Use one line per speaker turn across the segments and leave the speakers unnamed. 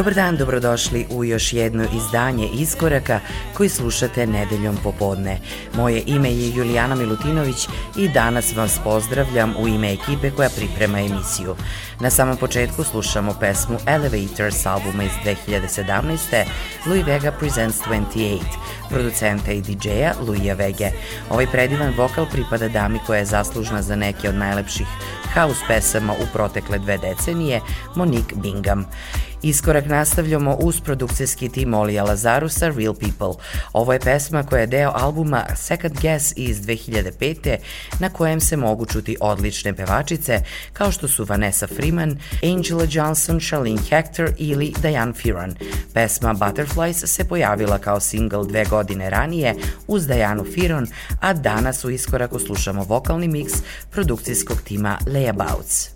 Dobar dan, dobrodošli u još jedno izdanje Iskoraka koji slušate nedeljom popodne. Moje ime je Julijana Milutinović i danas vas pozdravljam u ime ekipe koja priprema emisiju. Na samom početku slušamo pesmu Elevator s albuma iz 2017. Louis Vega Presents 28, producenta i DJ-a Louisa Vege. Ovaj predivan vokal pripada dami koja je zaslužna za neke od najlepših house pesama u protekle dve decenije, Monique Bingham. Iskorak nastavljamo uz produkcijski tim Olija Lazarusa Real People. Ovo je pesma koja je deo albuma Second Guess iz 2005. na kojem se mogu čuti odlične pevačice kao što su Vanessa Freeman, Angela Johnson, Charlene Hector ili Diane Firan. Pesma Butterflies se pojavila kao single dve godine ranije uz Dianu Firon, a danas u iskoraku slušamo vokalni miks produkcijskog tima Layabouts.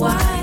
why.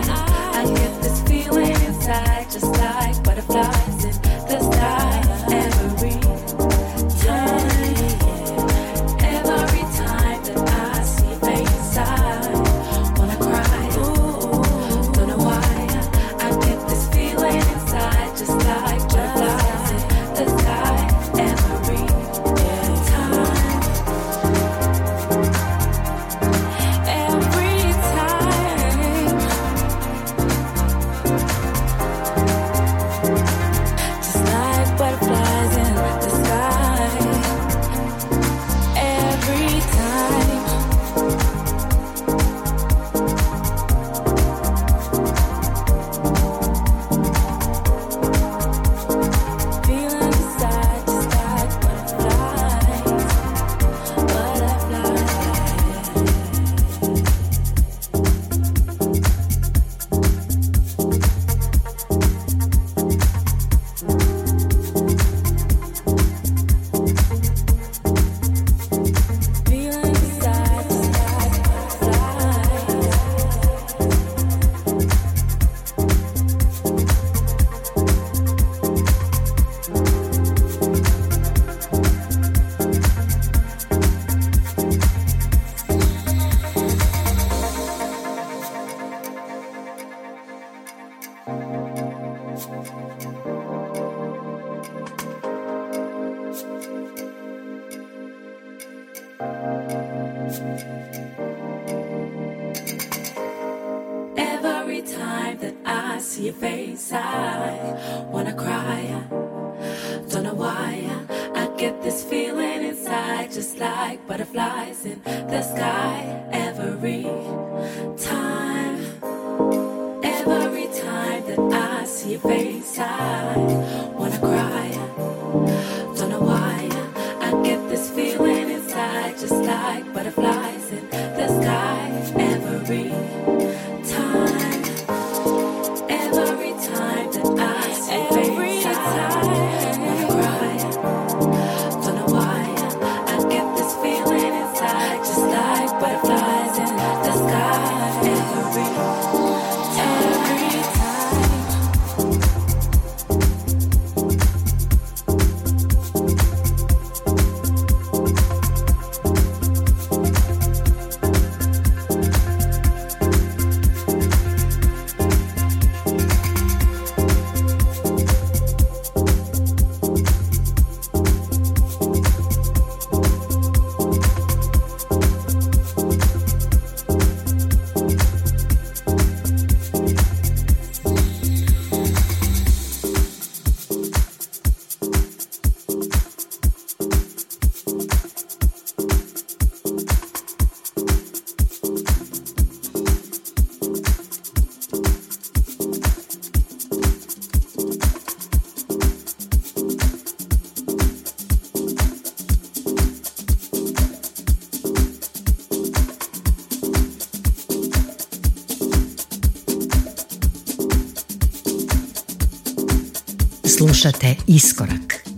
Every time that I see your face, I wanna cry. Don't know why. I get this feeling inside, just like butterflies in the sky. Every time, every time that I see your face, I wanna cry.
Slušate Iskorak.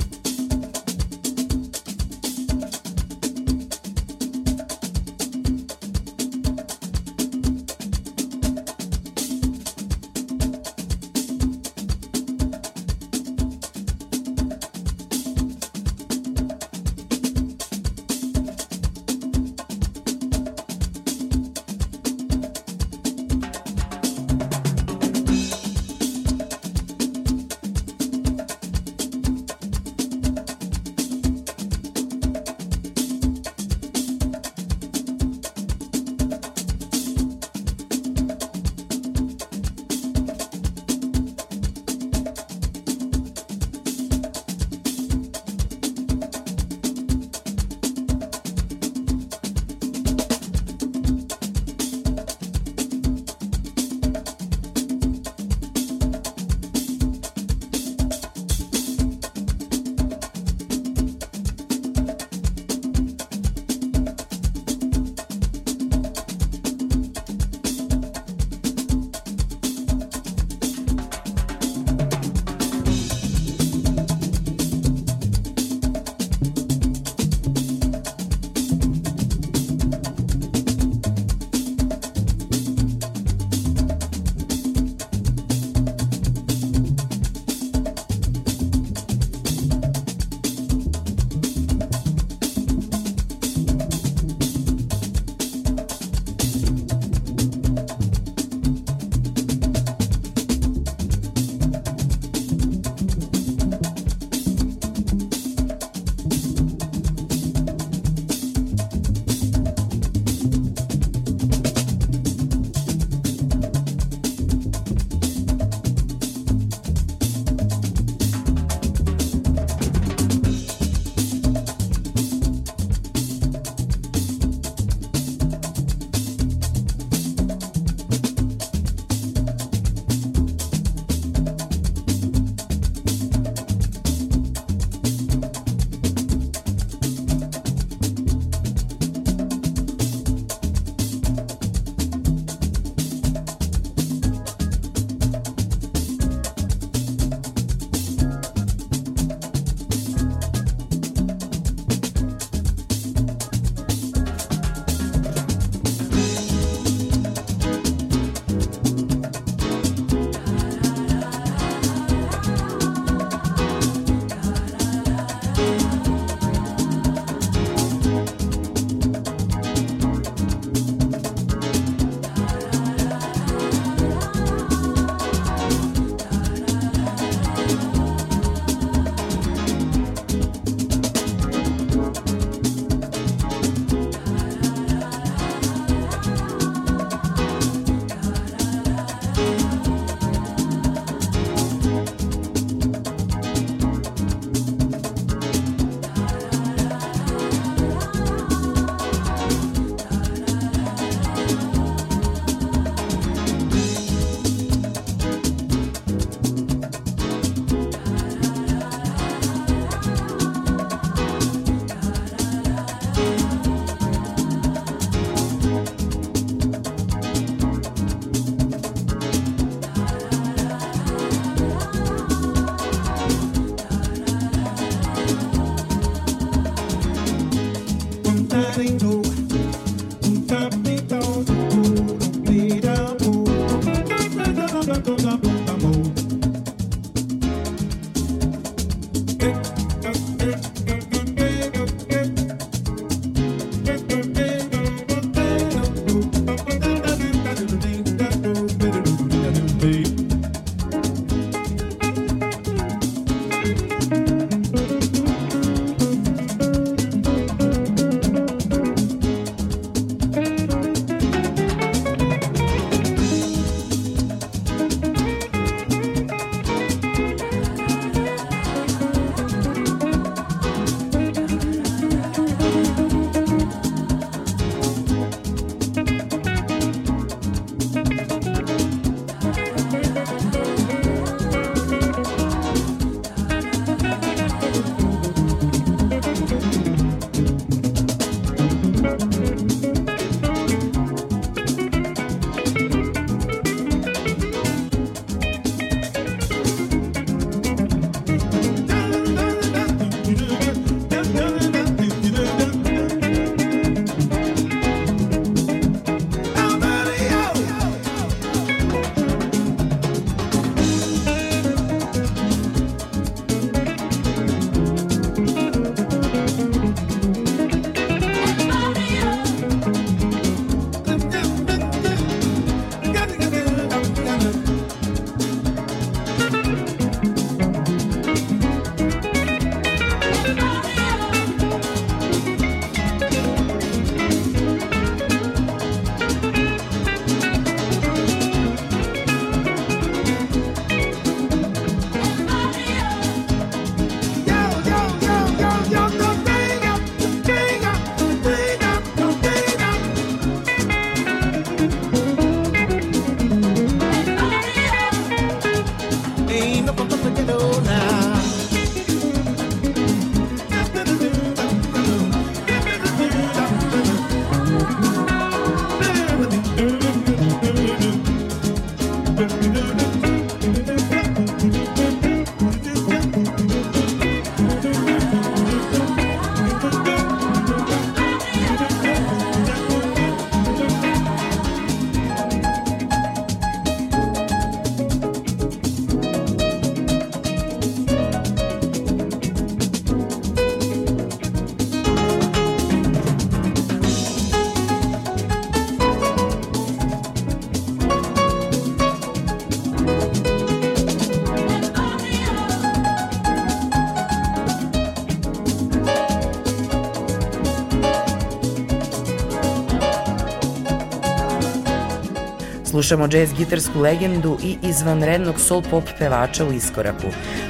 Slušamo jazz gitarsku legendu i izvanrednog soul pop pevača u iskoraku.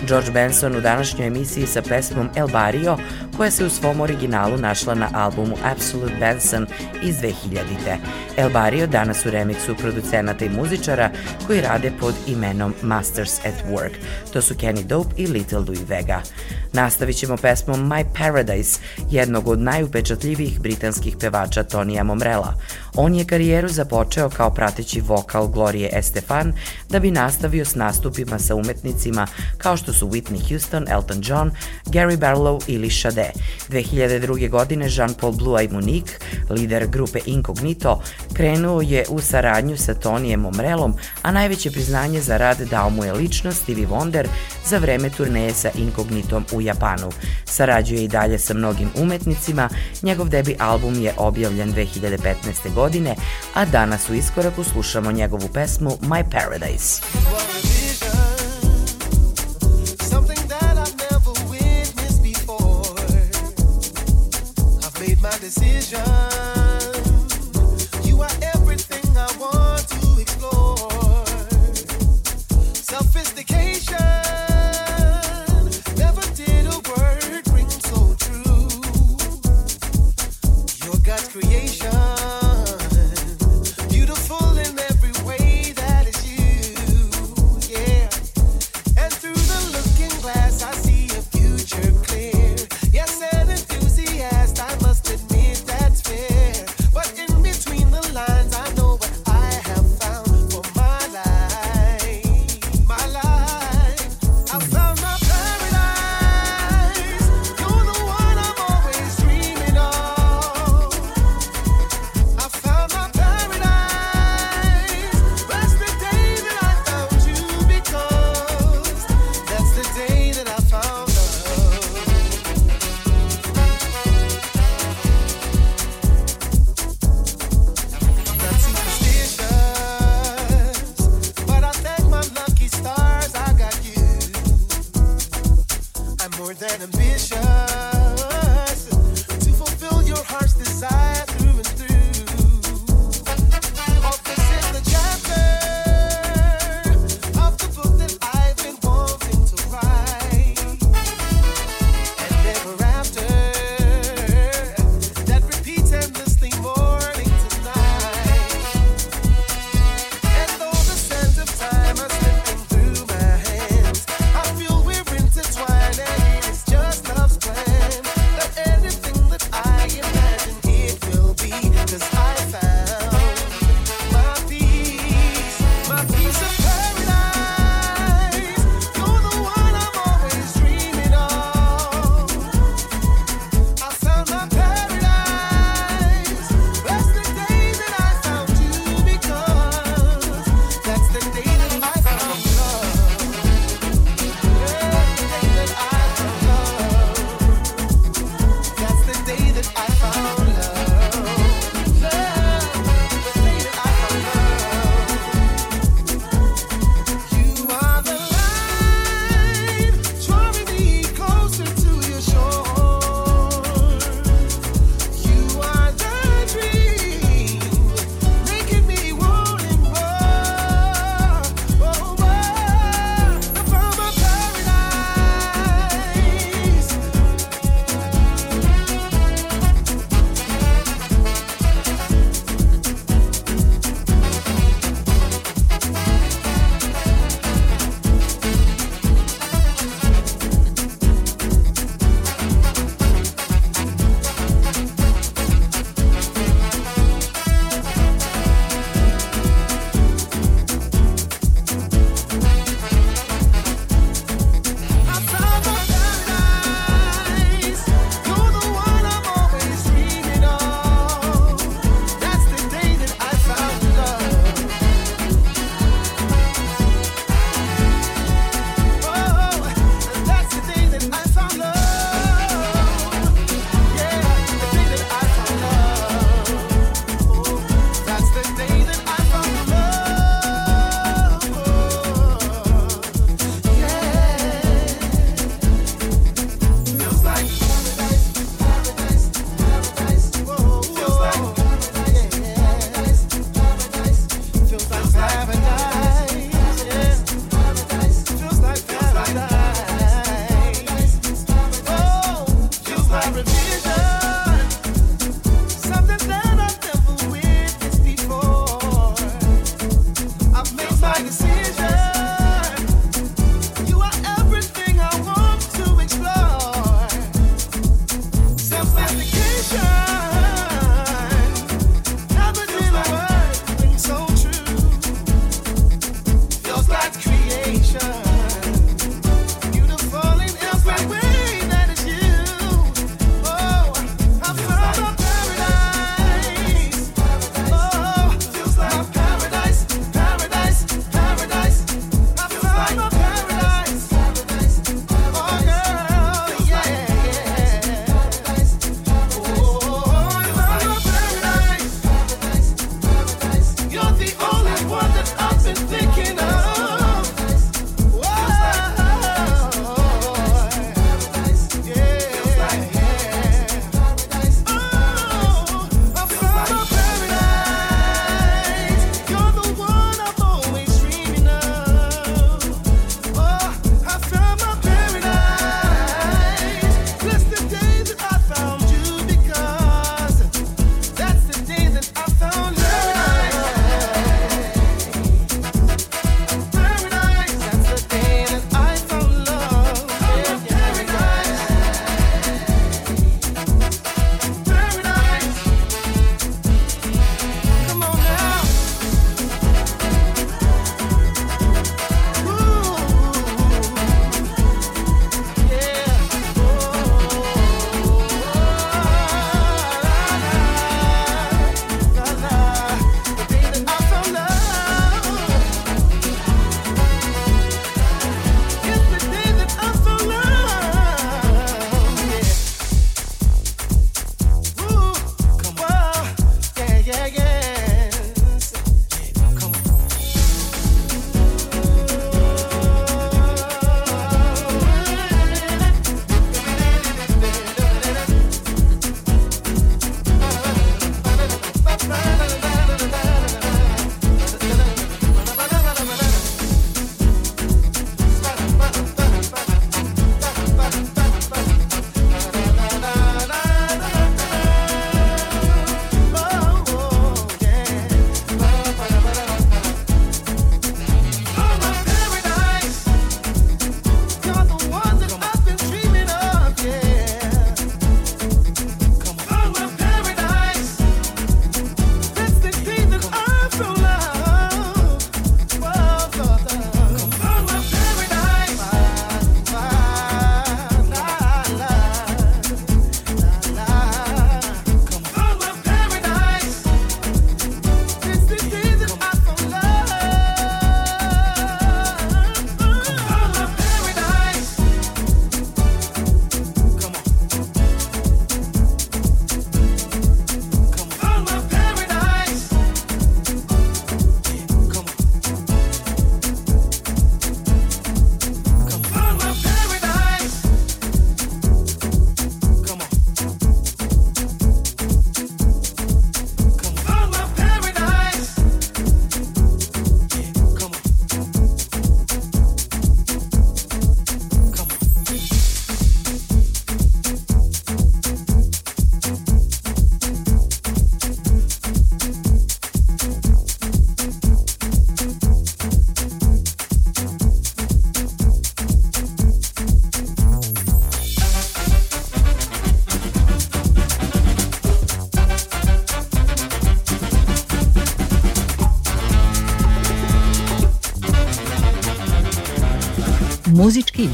George Benson u današnjoj emisiji sa pesmom El Barrio, koja se u svom originalu našla na albumu Absolute Benson iz 2000-te. El Barrio danas u remiksu producenata i muzičara koji rade pod imenom Masters at Work. To su Kenny Dope i Little Louis Vega. Nastavit ćemo pesmom My Paradise, jednog od najupečatljivijih britanskih pevača Tonija Momrela. On je karijeru započeo kao prateći vokal Glorije Estefan, da bi nastavio s nastupima sa umetnicima kao što su Whitney Houston, Elton John, Gary Barlow ili Sade. 2002. godine Jean-Paul Blue i Monique, lider grupe Incognito, krenuo je u saradnju sa Tonijem Momrelom, a najveće priznanje za rad dao mu je ličnost Stevie Wonder za vreme turneje sa Incognitom u Japanu. Sarađuje i dalje sa mnogim umetnicima, njegov debi album je objavljen 2015. godine, a danas u iskoraku slušamo njegovu pesmu My Paradise.
decision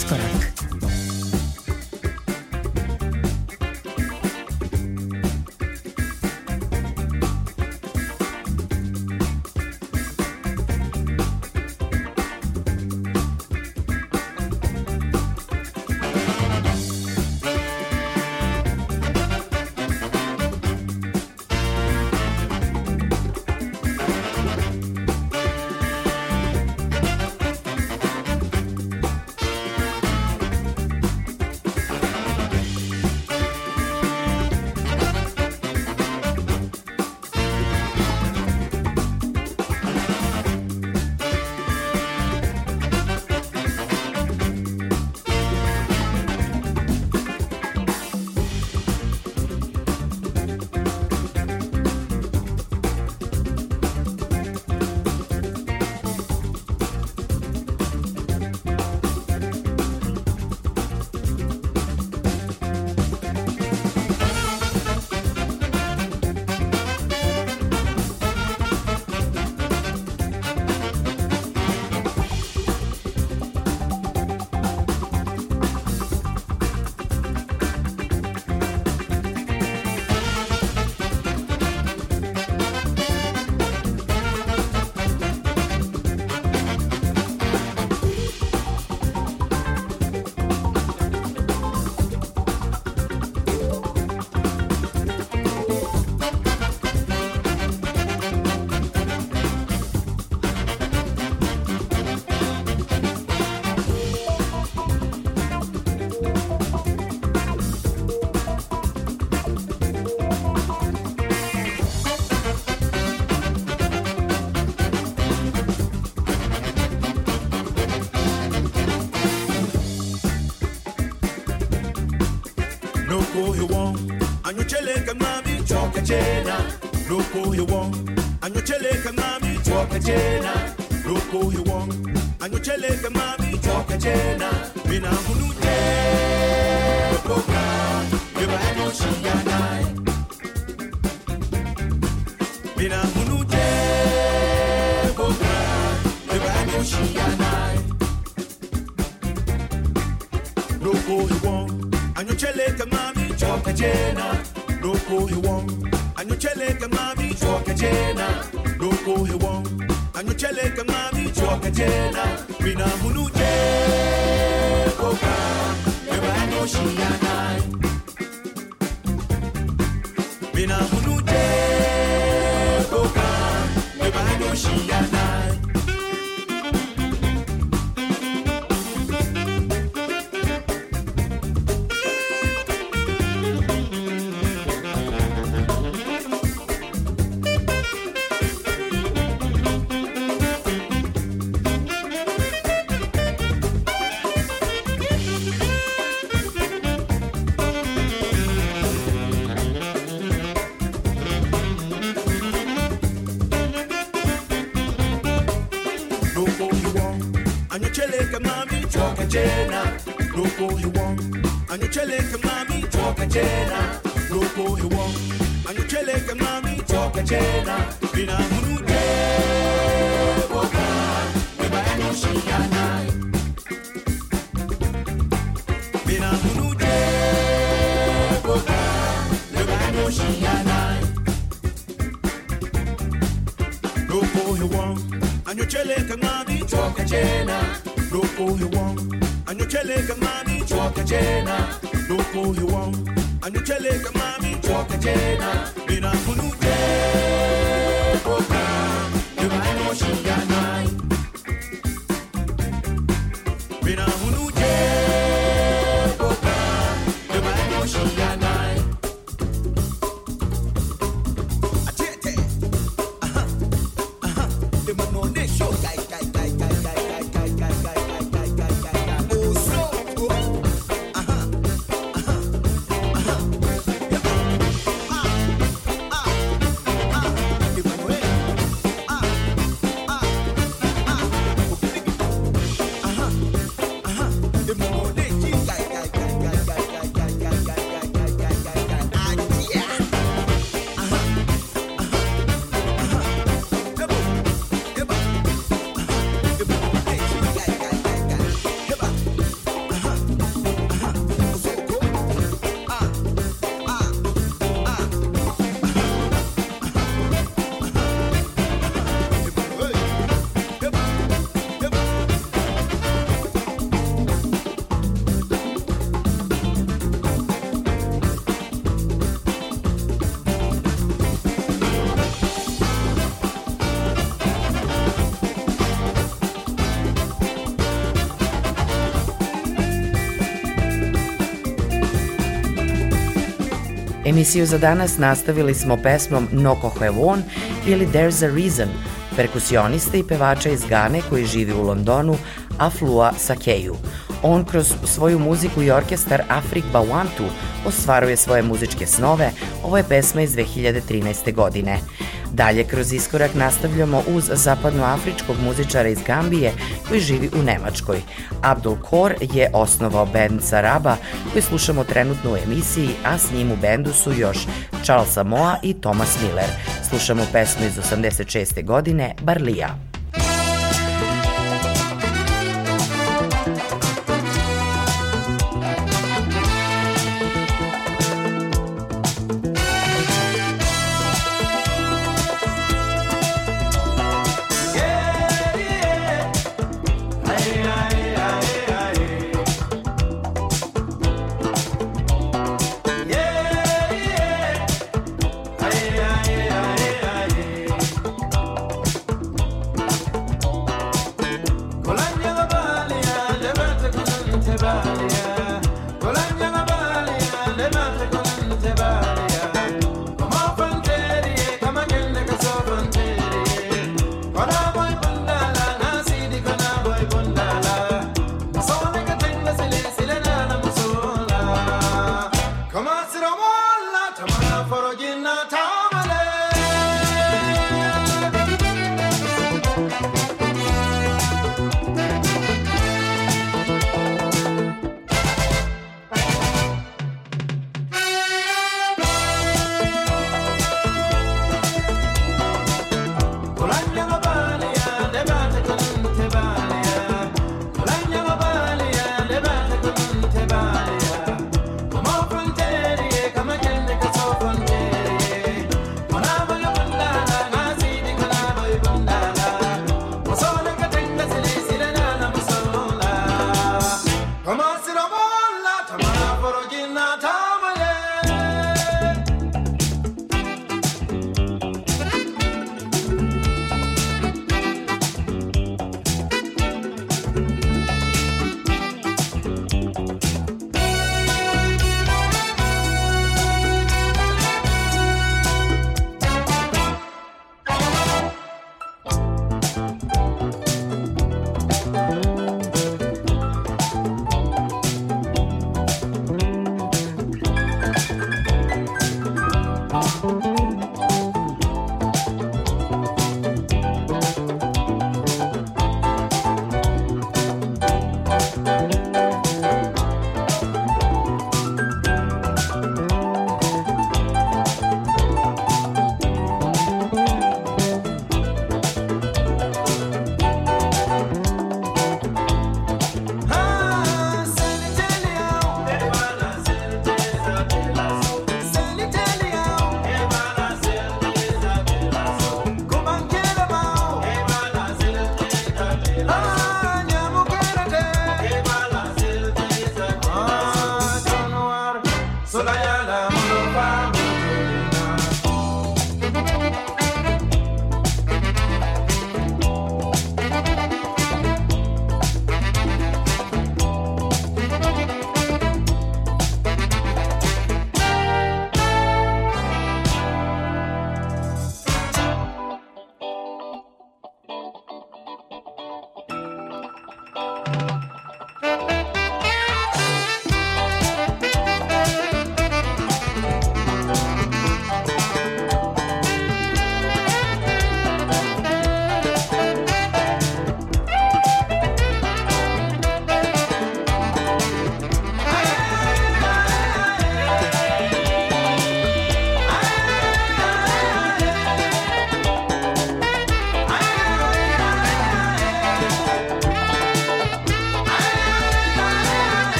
スコ
anyocheleka mwami choka chena loko hiwo anyocheleka mwami choka chena loko hiwo anyocheleka mwami choka chena mina hunute poka eba anoshiyanai mina hunute poka eba anoshiyanai loko hiwo anyocheleka mwami choka chena loko hewon anyocheleka mami choka tena loko hewon anyocheleka mami choka tena mina munuje koka eba no Vira um
Emisiju za danas nastavili smo pesmom Noko Hevon ili There's a Reason, perkusioniste i pevača iz Gane koji živi u Londonu, Aflua Sakeju. On kroz svoju muziku i orkestar Afrik Bawantu ostvaruje svoje muzičke snove. Ovo je pesma iz 2013. godine. Dalje kroz iskorak nastavljamo uz zapadnoafričkog muzičara iz Gambije koji živi u Nemačkoj. Abdul Kor je osnovao band Saraba koji slušamo trenutno u emisiji, a s njim u bendu su još Charles Samoa i Thomas Miller. Slušamo pesmu iz 86. godine Barlija.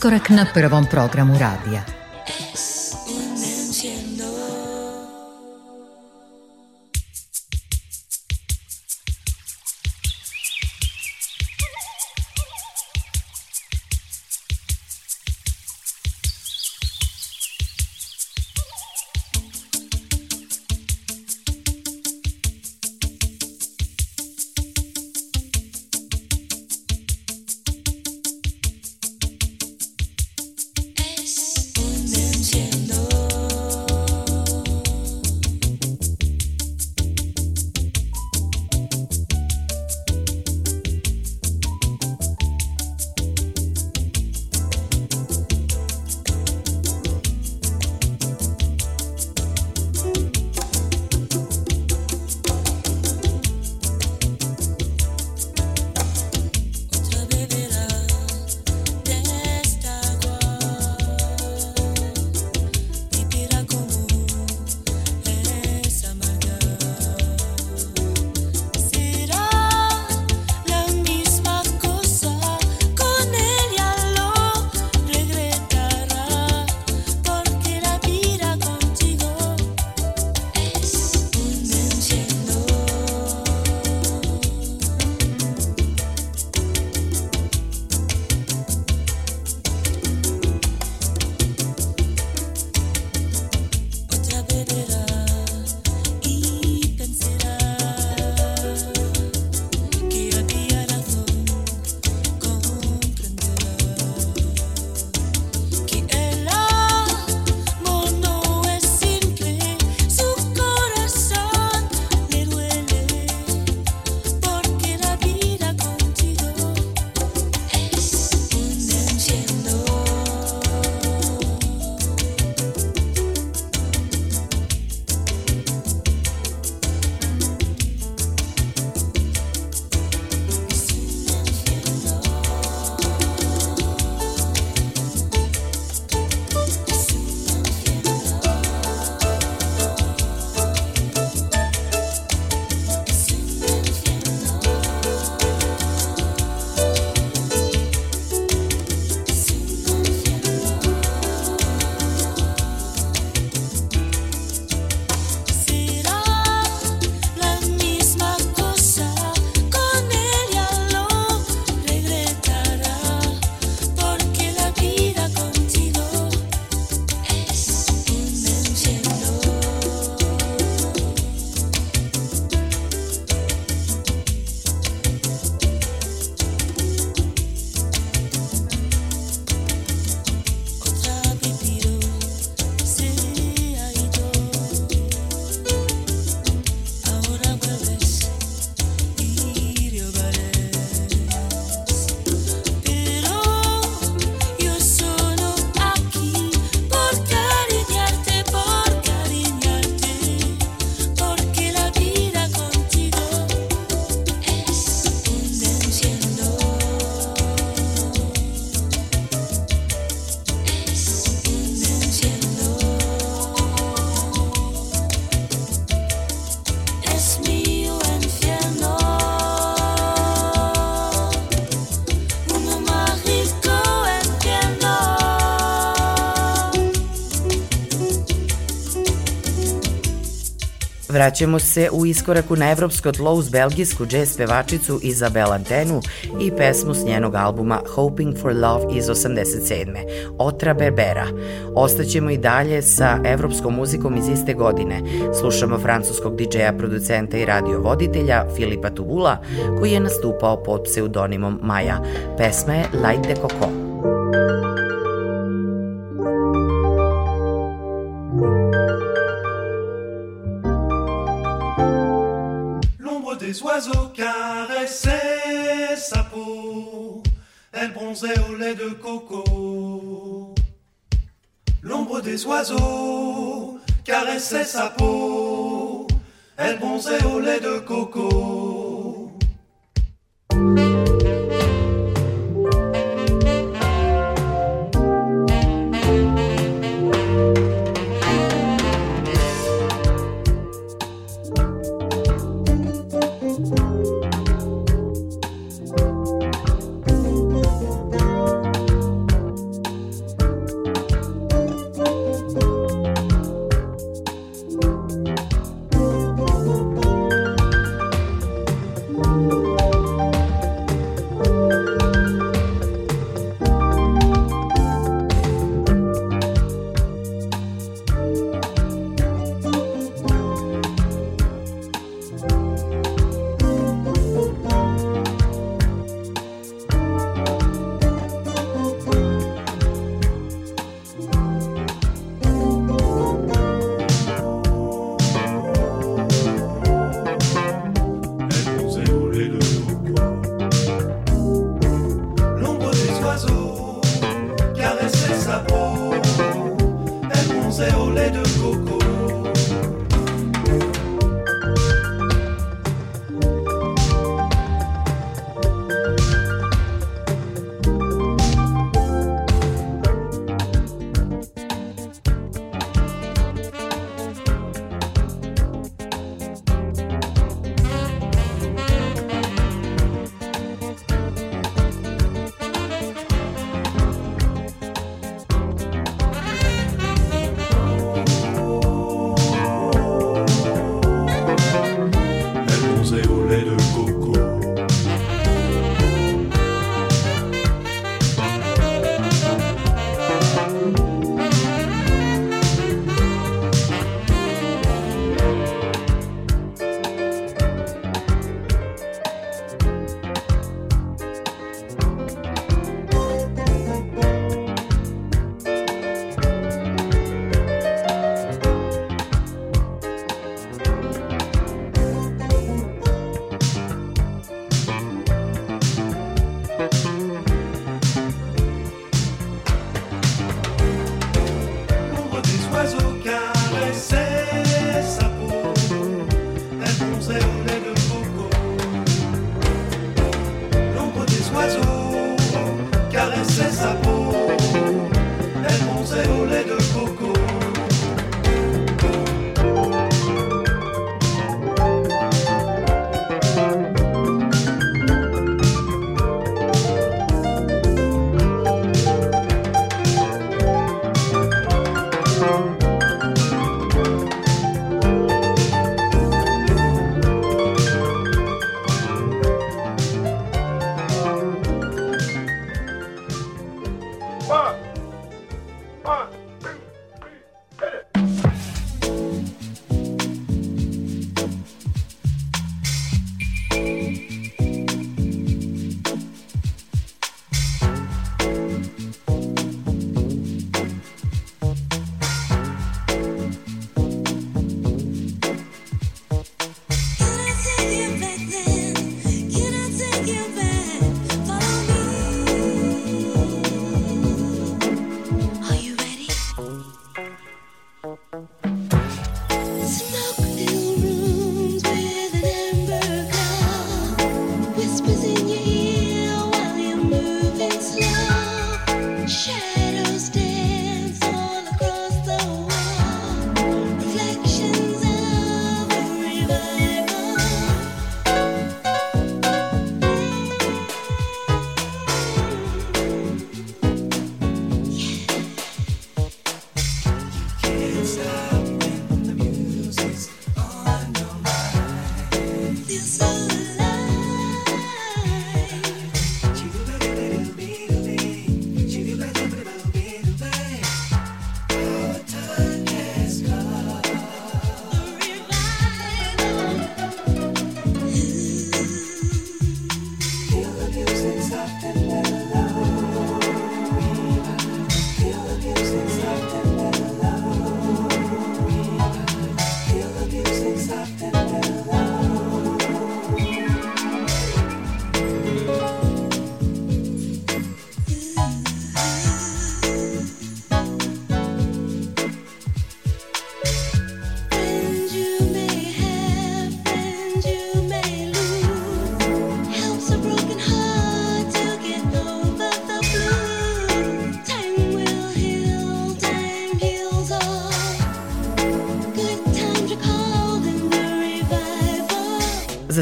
Iskorak na prvom programu radija.
Vraćamo se u iskoraku na evropsko tlo uz belgijsku džez pevačicu Izabel Antenu i pesmu s njenog albuma Hoping for Love iz 87. Otra Berbera. Ostaćemo i dalje sa evropskom muzikom iz iste godine. Slušamo francuskog DJ-a, producenta i radiovoditelja Filipa Tubula, koji je nastupao pod pseudonimom Maja. Pesma je Light de Coco.
Oiseaux caressaient sa peau, elle bronzait au lait de coco. L'ombre des oiseaux caressait sa peau, elle bronzait au lait de coco.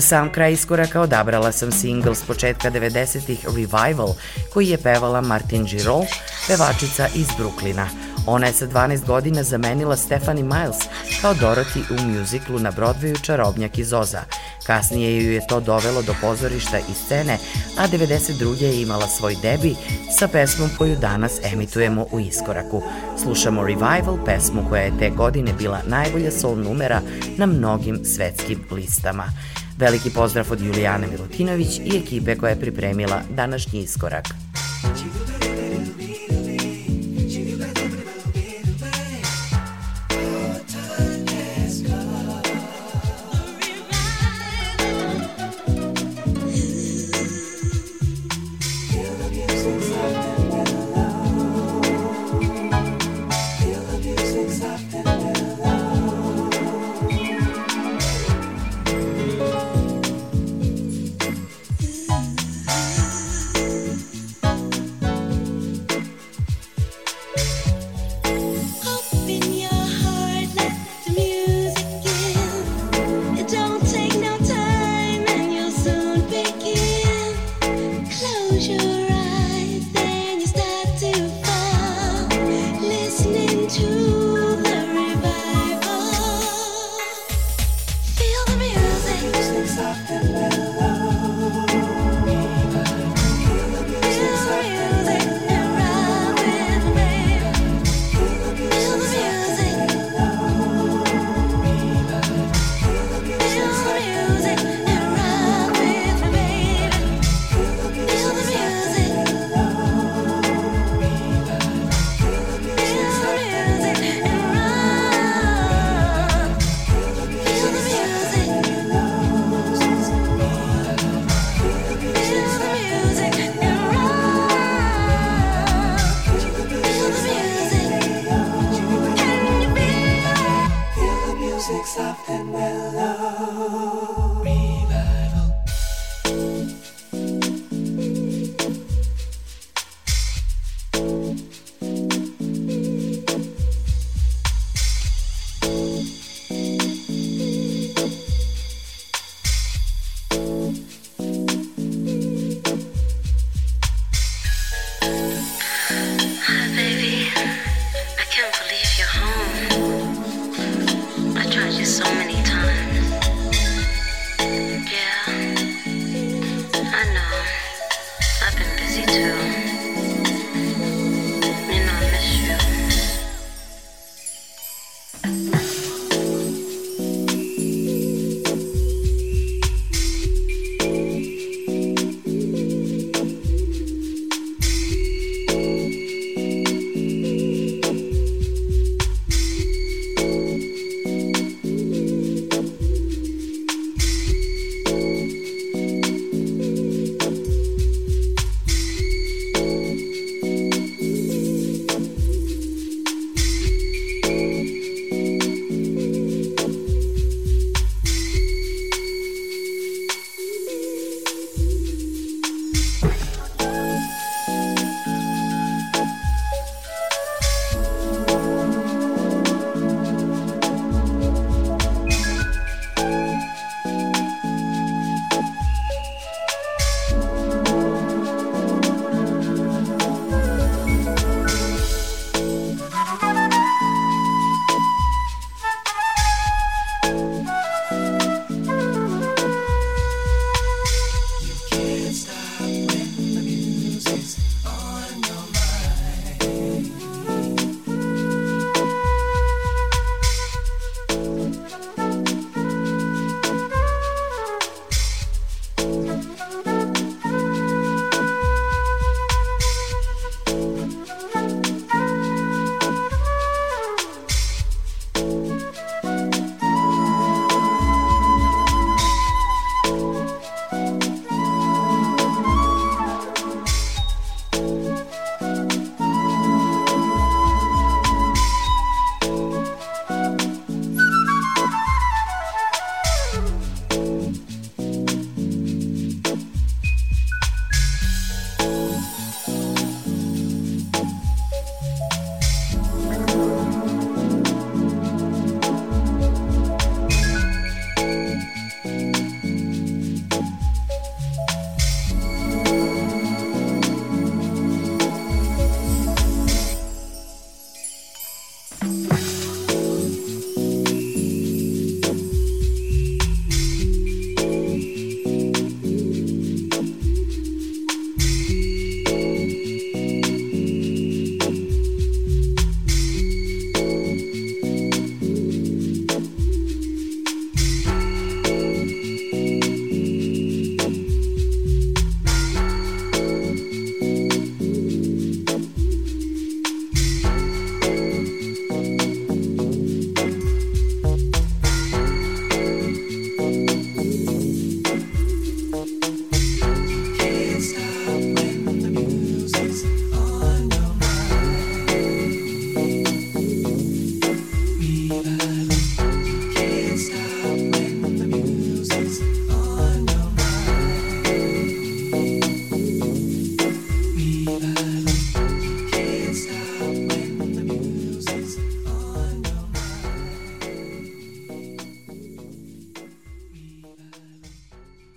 Sam kraj iskoraka odabrala sam singl s početka 90-ih Revival, koji je pevala Martin Giraud, pevačica iz Bruklina. Ona je sa 12 godina zamenila Stephanie Miles kao Dorothy u mjuziklu na Broadwayu Čarobnjak iz Oza. Kasnije ju je to dovelo do pozorišta i scene, a 92. je imala svoj debi sa pesmom koju danas emitujemo u iskoraku. Slušamo Revival, pesmu koja je te godine bila najbolja soul numera na mnogim svetskim listama. Veliki pozdrav od Julijane Milutinović i ekipe koja je pripremila današnji iskorak.